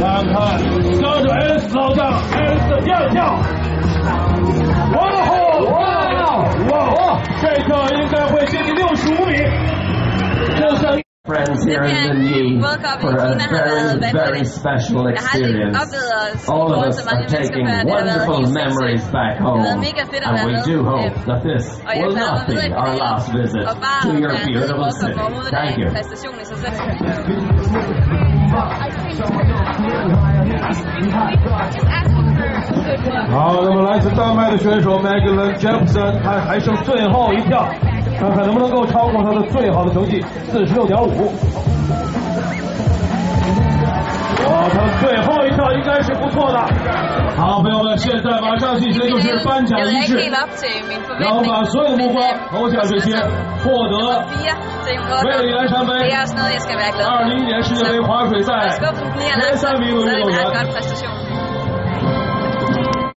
看看这个 S 老大 S here in the knee for a very, very special experience. All of us are taking wonderful memories back home, and we do hope that this will not be our last visit to your beautiful city. Thank you. 好，那么来自丹麦的选手 megalen Jepsen，他还剩最后一跳。看看能不能够超过他的最好的成绩四十六点五。好，他最后一跳应该是不错的。好，朋友们，现在马上进行的就是颁奖仪式，然后把所有的目光投向这些获得威里兰山杯二零一年世界杯划水赛前三名的运动员。